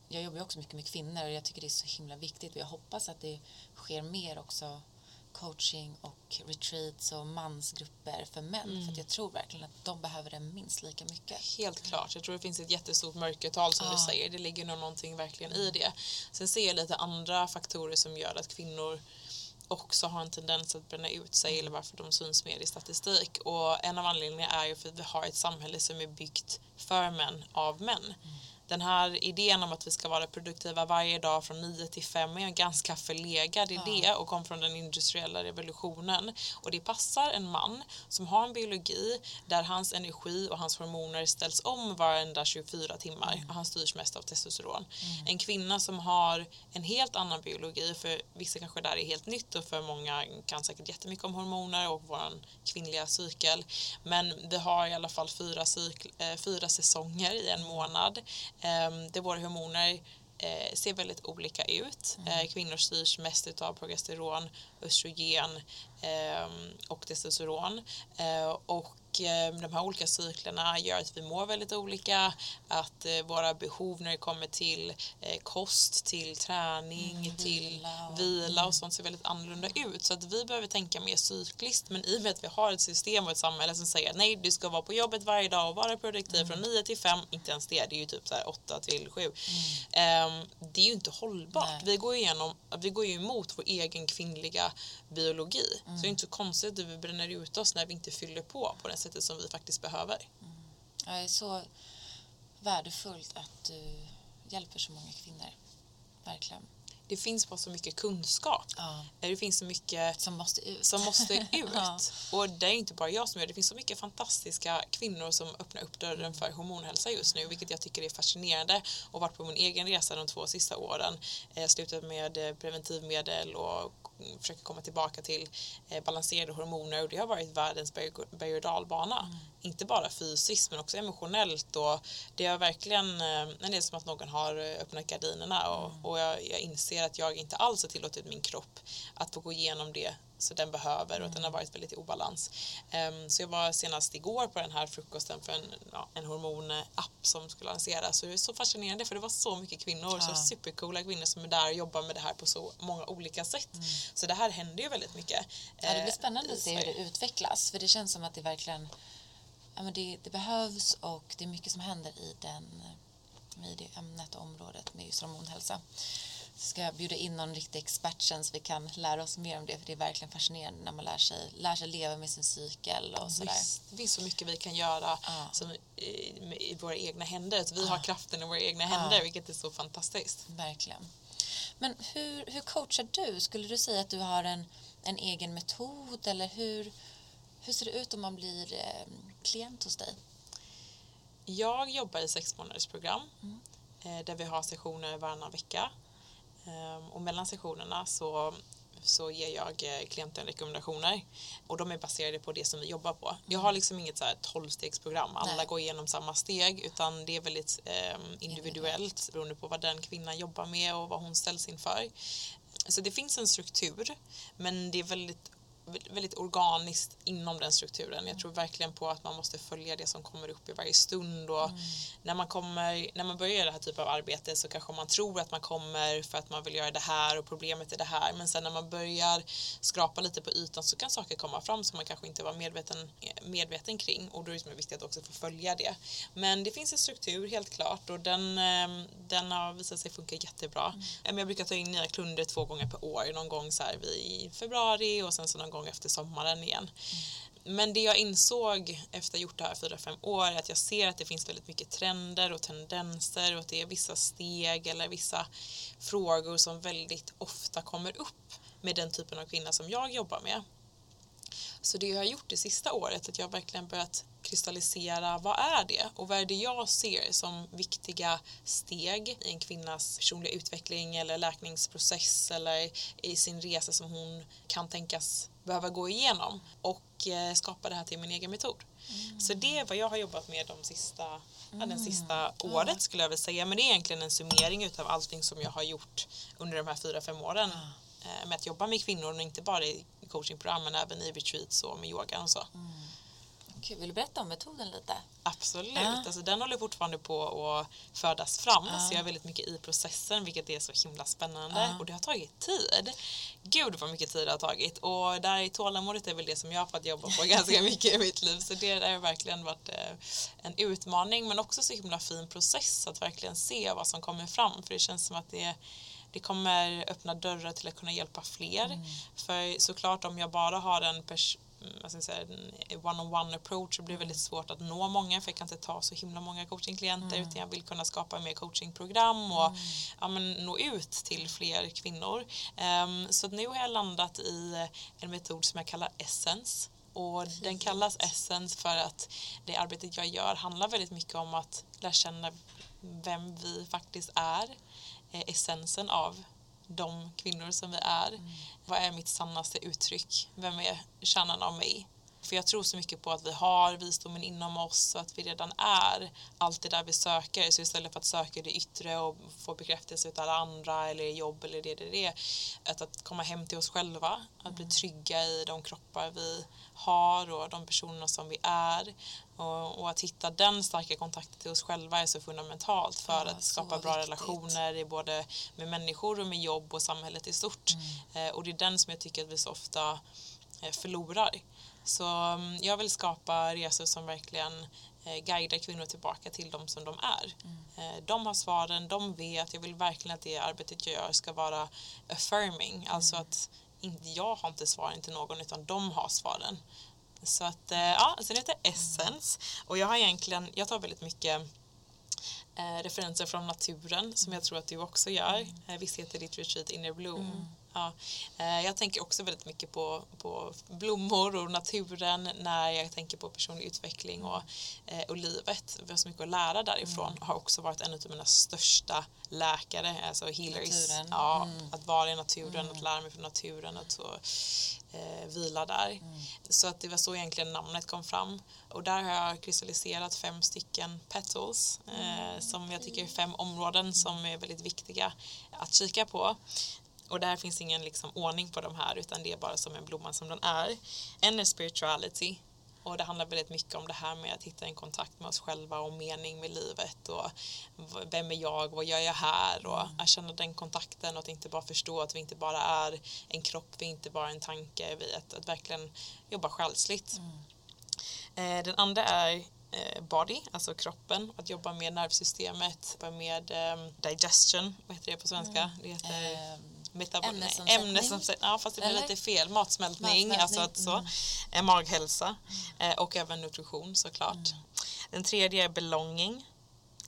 jag jobbar också mycket med kvinnor och jag tycker det är så himla viktigt och jag hoppas att det sker mer också coaching och retreats och mansgrupper för män för att jag tror verkligen att de behöver det minst lika mycket. Helt klart. Jag tror det finns ett jättestort mörkertal som du Ja. säger. Det ligger nog någonting verkligen i det. Sen ser jag lite andra faktorer som gör att kvinnor också har en tendens att bränna ut sig eller varför de syns mer i statistik. Och en av anledningarna är ju för att vi har ett samhälle som är byggt för män, av män. Den här idén om att vi ska vara produktiva varje dag från 9 till 5 är en ganska förlegad idé och kom från den industriella revolutionen. Och det passar en man som har en biologi där hans energi och hans hormoner ställs om varenda 24 timmar och han styrs mest av testosteron. En kvinna som har en helt annan biologi, för vissa kanske det här är helt nytt och för många kan säkert jättemycket om hormoner och vår kvinnliga cykel. Men vi har i alla fall fyra, cykel, eh, fyra säsonger i en månad där våra hormoner eh, ser väldigt olika ut. Eh, kvinnor styrs mest av progesteron, östrogen eh, och testosteron. Eh, och de här olika cyklerna gör att vi mår väldigt olika, att eh, våra behov när det kommer till eh, kost, till träning, Mm, till vila och- och sånt ser väldigt annorlunda ut. Så att vi behöver tänka mer cykliskt. Men i och med att vi har ett system och ett samhälle som säger nej, du ska vara på jobbet varje dag och vara produktiv Mm. från 9 till 5, inte ens det, det är ju typ så här 8 till 7. Ehm, det är ju inte hållbart. Nej. Vi går, igenom, vi går ju emot vår egen kvinnliga biologi. Mm. Så det är inte så konstigt att vi bränner ut oss när vi inte fyller på på det sättet som vi faktiskt behöver. Det är så värdefullt att du hjälper så många kvinnor. Verkligen. det finns bara så mycket kunskap. Ja. Det finns så mycket Som måste ut. som måste ut. Ja. Och det är inte bara jag som gör det. Det finns så mycket fantastiska kvinnor som öppnar upp dörren för hormonhälsa just nu, vilket jag tycker är fascinerande. Och varit på min egen resa de två sista åren. Eh, slutat med eh, preventivmedel och mm, försöker komma tillbaka till eh, balanserade hormoner och det har varit världens berg- och dalbana. Mm. Inte bara fysiskt men också emotionellt och det har verkligen, eh, det är som att någon har eh, öppnat gardinerna och, Mm. och jag, jag inser att jag inte alls har tillåtit min kropp att få gå igenom det så den behöver och att den har varit väldigt i obalans. Ehm, så jag var senast igår på den här frukosten för en, ja, en hormonapp som skulle lanseras och det är så fascinerande för det var så mycket kvinnor, så Ja. supercoola kvinnor som är där och jobbar med det här på så många olika sätt. Så det här händer ju väldigt mycket. Ja, det blir eh, spännande att se hur det utvecklas. För det känns som att det verkligen ja, men det, det behövs och det är mycket som händer i, den, i det ämnet och området med just hormonhälsa. Ska jag bjuda in någon riktig expert sen så vi kan lära oss mer om det. För det är verkligen fascinerande när man lär sig, lär sig leva med sin cykel och sådär. Det finns så mycket vi kan göra Ja. som, i, i våra egna händer. Så vi har kraften i våra egna händer, vilket är så fantastiskt. Verkligen. Men hur, hur coachar du? Skulle du säga att du har en, en egen metod eller hur, hur ser det ut om man blir eh, klient hos dig? Jag jobbar i sex månaders program Mm. eh, där vi har sessioner varannan vecka. Ehm, Och mellan sessionerna så, så ger jag eh, klienten rekommendationer och de är baserade på det som vi jobbar på. Jag har liksom inget så här 12-stegsprogram, alla Nej. går igenom samma steg utan det är väldigt eh, individuellt beroende på vad den kvinnan jobbar med och vad hon ställs inför. Så det finns en struktur men det är väldigt väldigt organiskt inom den strukturen. Jag tror verkligen på att man måste följa det som kommer upp i varje stund och när man kommer, när man börjar det här typen av arbete så kanske man tror att man kommer för att man vill göra det här och problemet är det här men sen när man börjar skrapa lite på ytan så kan saker komma fram som man kanske inte var medveten, medveten kring och då är det viktigt att också få följa det. Men det finns en struktur helt klart och den, eh, den har visat sig funka jättebra. Men Jag brukar ta in nya kunder två gånger per år, någon gång så här i februari och sen så någon gång efter sommaren igen. Men det jag insåg efter att ha gjort det här fyra fem år är att jag ser att det finns väldigt mycket trender och tendenser och att det är vissa steg eller vissa frågor som väldigt ofta kommer upp med den typen av kvinna som jag jobbar med. Så det jag har gjort det sista året är att jag verkligen börjat kristallisera vad är det och vad är det jag ser som viktiga steg i en kvinnas personliga utveckling eller läkningsprocess eller i sin resa som hon kan tänkas behöva gå igenom och eh, skapa det här till min egen metod. Så det är vad jag har jobbat med de sista, ja, den sista året skulle jag vilja säga. Men det är egentligen en summering utav allting som jag har gjort under de här fyra, fem åren eh, med att jobba med kvinnor och inte bara i coachingprogram men även i retreats och med yogan och så. Kul. Vill du berätta om metoden lite? Absolut, Ja. alltså, den håller fortfarande på att födas fram så jag är väldigt mycket i processen vilket är så himla spännande Ja. och det har tagit tid. Gud vad mycket tid det har tagit och där i tålamodet är väl det som jag har fått jobba på ganska mycket i mitt liv så det har verkligen varit eh, en utmaning men också så himla fin process att verkligen se vad som kommer fram för det känns som att det det kommer öppna dörrar till att kunna hjälpa fler. För såklart om jag bara har en pers- mm, vad ska jag säga, en one-on-one approach så blir det väldigt svårt att nå många för jag kan inte ta så himla många coachingklienter utan jag vill kunna skapa mer coachingprogram och ja, men, nå ut till fler kvinnor. Ehm, så nu har jag landat i en metod som jag kallar Essence. Och den kallas Essence för att det arbetet jag gör handlar väldigt mycket om att lära känna vem vi faktiskt är eh, essensen av de kvinnor som vi är. Vad är mitt sannaste uttryck? Vem är kärnan av mig? För jag tror så mycket på att vi har visdomen inom oss och att vi redan är allt det där vi söker. Så istället för att söka det yttre och få bekräftelse av alla andra eller jobb eller det det det. Att, att komma hem till oss själva, att bli trygga i de kroppar vi har och de personerna som vi är. Och, och att hitta den starka kontakten till oss själva är så fundamentalt för Ja, att skapa bra viktigt. relationer i både med människor och med jobb och samhället i stort. Mm. Eh, och det är den som jag tycker att vi så ofta eh, förlorar. Så mm, jag vill skapa resor som verkligen eh, guidar kvinnor tillbaka till de som de är. Eh, de har svaren, de vet, jag vill verkligen att det arbetet jag gör ska vara affirming, alltså att inte jag har inte svaren till någon utan de har svaren. Så att, eh, ja, det heter Essence och jag har egentligen, jag tar väldigt mycket eh, referenser från naturen som jag tror att du också gör. Visst heter ditt retreat Inner Bloom. Ja. Eh, jag tänker också väldigt mycket på, på blommor och naturen när jag tänker på personlig utveckling och, eh, och livet. Vi har så mycket att lära därifrån. Har också varit en av mina största läkare, alltså healers. Naturen. Ja, Att vara i naturen, att lära mig från naturen, att så, eh, vila där. Så att det var så egentligen namnet kom fram. Och där har jag kristalliserat fem stycken petals eh, som jag tycker är fem områden som är väldigt viktiga att kika på. Och där finns ingen liksom ordning på de här utan det är bara som en blomma som den är. En är spirituality och det handlar väldigt mycket om det här med att hitta en kontakt med oss själva och mening med livet och vem är jag, vad gör jag här och att känna den kontakten och att inte bara förstå att vi inte bara är en kropp, vi är inte bara en tanke, vi att, att verkligen jobba själsligt. Eh, Den andra är eh, body, alltså kroppen, att jobba med nervsystemet, jobba med eh, digestion, vad heter det på svenska? Det heter Ehm, metabol- ämnesomsättning. ämnesomsättning. Ja, fast det blir Eller? lite fel. Matsmältning, Matsmältning, alltså att så. Eh, Maghälsa eh, och även nutrition såklart. Den tredje är belonging.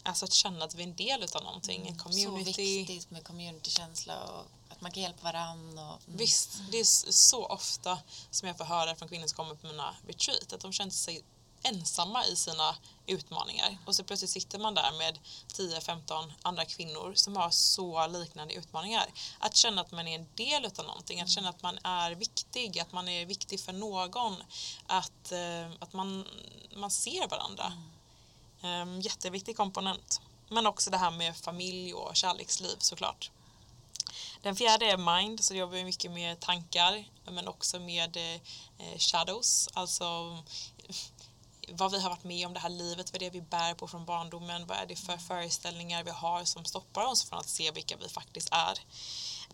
Alltså att känna att vi är en del utav någonting, Så community. viktigt med communitykänsla och att man kan hjälpa varann. Och, mm. Visst, det är så ofta som jag får höra från kvinnor som kommer på mina retreat att de känner sig ensamma i sina utmaningar. Och så plötsligt sitter man där med 10-15 andra kvinnor som har så liknande utmaningar. Att känna att man är en del utav någonting, att känna att man är viktig, att man är viktig för någon, att, eh, att man, man ser varandra. Ehm, jätteviktig komponent. Men också det här med familj och kärleksliv såklart. Den fjärde är mind, så jobbar vi mycket med tankar men också med eh, eh shadows, alltså vad vi har varit med om det här livet, vad det är vi bär på från barndomen, vad är det för föreställningar vi har som stoppar oss från att se vilka vi faktiskt är.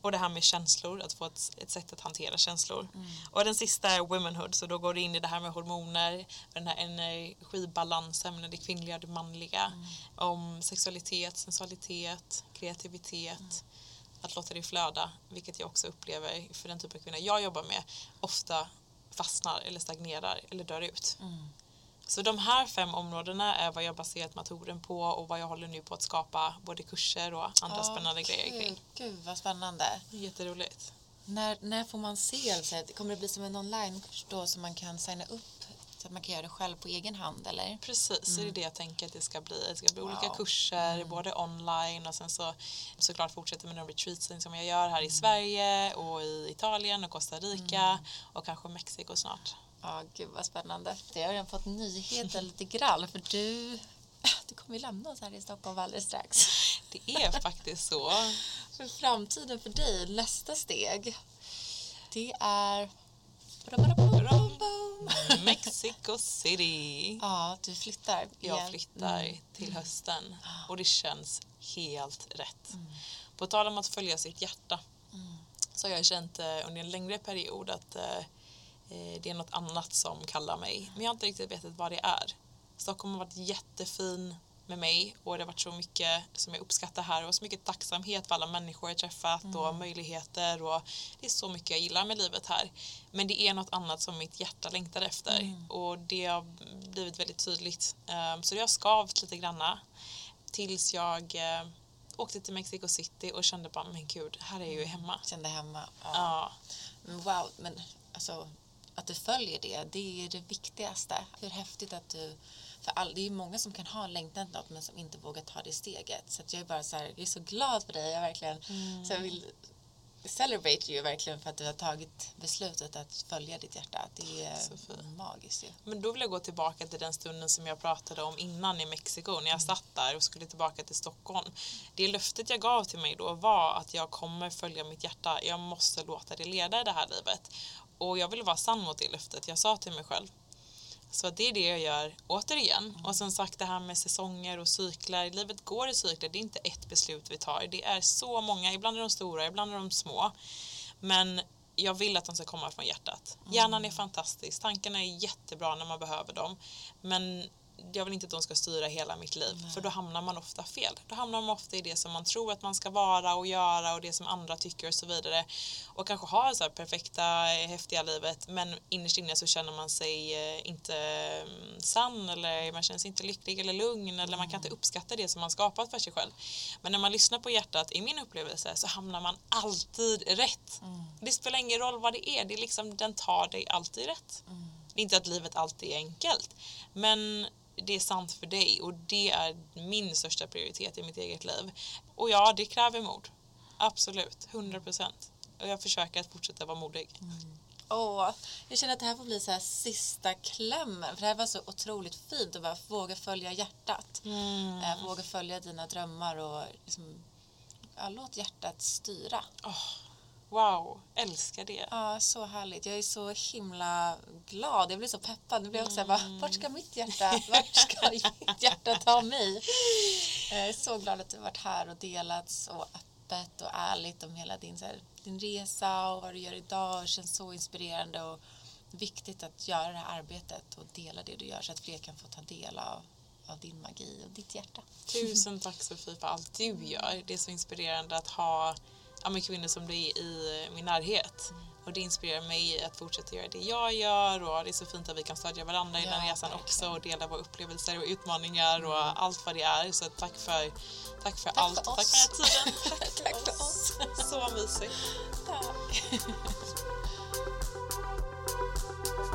Och det här med känslor, att få ett, ett sätt att hantera känslor. Och den sista är womanhood, så då går det in i det här med hormoner, den här energibalansen mellan det kvinnliga och det manliga, om sexualitet, sensualitet, kreativitet, att låta det flöda, vilket jag också upplever för den typen av kvinnor jag jobbar med, ofta fastnar eller stagnerar eller dör ut. Så de här fem områdena är vad jag baserat metoden på och vad jag håller nu på att skapa både kurser och andra Ja, spännande grejer kring. Gud, vad spännande. Jätteroligt. När, när får man se? Alltså, kommer det bli som en onlinekurs då som man kan signa upp så att man kan göra det själv på egen hand eller? Precis, det är det jag tänker att det ska bli. Det ska bli olika Wow. kurser, både online och sen så såklart fortsätta med de retreatsen som jag gör här i Sverige och i Italien och Costa Rica och kanske Mexiko snart. Ja, gud vad spännande. Jag har redan fått nyheter lite grann för du, du kommer ju lämna oss här i Stockholm alldeles strax. Det är faktiskt så. För framtiden för dig, nästa steg, det är... Mexico City. Ja, du flyttar. Jag flyttar Mm. till hösten och det känns helt rätt. På tal om att följa sitt hjärta så har jag känt eh, under en längre period att eh, det är något annat som kallar mig. Men jag har inte riktigt vetat vad det är. Stockholm har varit jättefin med mig och det har varit så mycket som jag uppskattar här och så mycket tacksamhet för alla människor jag träffat och möjligheter och det är så mycket jag gillar med livet här. Men det är något annat som mitt hjärta längtar efter och det har blivit väldigt tydligt. Um, så det har skavt lite granna tills jag eh, åkte till Mexico City och kände bara men gud, här är jag ju hemma. Kände hemma. Ja. Ja, Wow, men alltså att du följer det, det är det viktigaste. Hur häftigt att du... För all, det är ju många som kan ha längtan till något men som inte vågar ta det steget. Så jag är bara så här, jag är så glad för dig. Jag verkligen, så jag vill celebrate you verkligen för att du har tagit beslutet att följa ditt hjärta. Det är magiskt ju. Men då vill jag gå tillbaka till den stunden som jag pratade om innan i Mexiko när jag satt där och skulle tillbaka till Stockholm. Det löftet jag gav till mig då var att jag kommer följa mitt hjärta. Jag måste låta det leda i det här livet. Och jag ville vara sann mot det löftet. Jag sa till mig själv. Så det är det jag gör återigen. Och som sagt det här med säsonger och cykler. Livet går i cykler. Det är inte ett beslut vi tar. Det är så många. Ibland är de stora, ibland är de små. Men jag vill att de ska komma från hjärtat. Hjärnan är fantastisk. Tankarna är jättebra när man behöver dem. Men jag vill inte att de ska styra hela mitt liv för då hamnar man ofta fel. Då hamnar man ofta i det som man tror att man ska vara och göra och det som andra tycker och så vidare. Och kanske har så här perfekta, häftiga livet men innerst inne så känner man sig eh, inte mm, sann eller man känner sig inte lycklig eller lugn eller man kan inte uppskatta det som man skapat för sig själv. Men när man lyssnar på hjärtat, i min upplevelse, så hamnar man alltid rätt. Det spelar ingen roll vad det är, det är liksom, den tar dig alltid rätt. Är inte att livet alltid är enkelt, men det är sant för dig och det är min största prioritet i mitt eget liv. Och ja, det kräver mod. Absolut, 100 procent. Och jag försöker att fortsätta vara modig. Åh, jag känner att det här får bli så här sista klämmen. För det här var så otroligt fint att bara våga följa hjärtat. Eh, våga följa dina drömmar och liksom, ja, låt hjärtat styra. Wow, älskar det. Ja, så härligt. Jag är så himla glad. Jag blir så peppad. Nu blir jag också så här, bara, vart ska mitt hjärta, vart ska mitt hjärta ta mig? Jag är så glad att du varit här och delat så öppet och ärligt om hela din, här, din resa och vad du gör idag. Det känns så inspirerande och viktigt att göra det här arbetet och dela det du gör så att fler kan få ta del av, av din magi och ditt hjärta. Tusen tack Sofie för allt du gör. Det är så inspirerande att ha ja, med kvinnor som det i eh, min närhet. Mm. Och det inspirerar mig att fortsätta göra det jag gör och det är så fint att vi kan stödja varandra i den resan verkligen. också och dela våra upplevelser och utmaningar och mm. allt vad det är. Så tack för, tack för tack allt. För tack för den här tiden. tack, för oss. oss. så mysigt. Tack.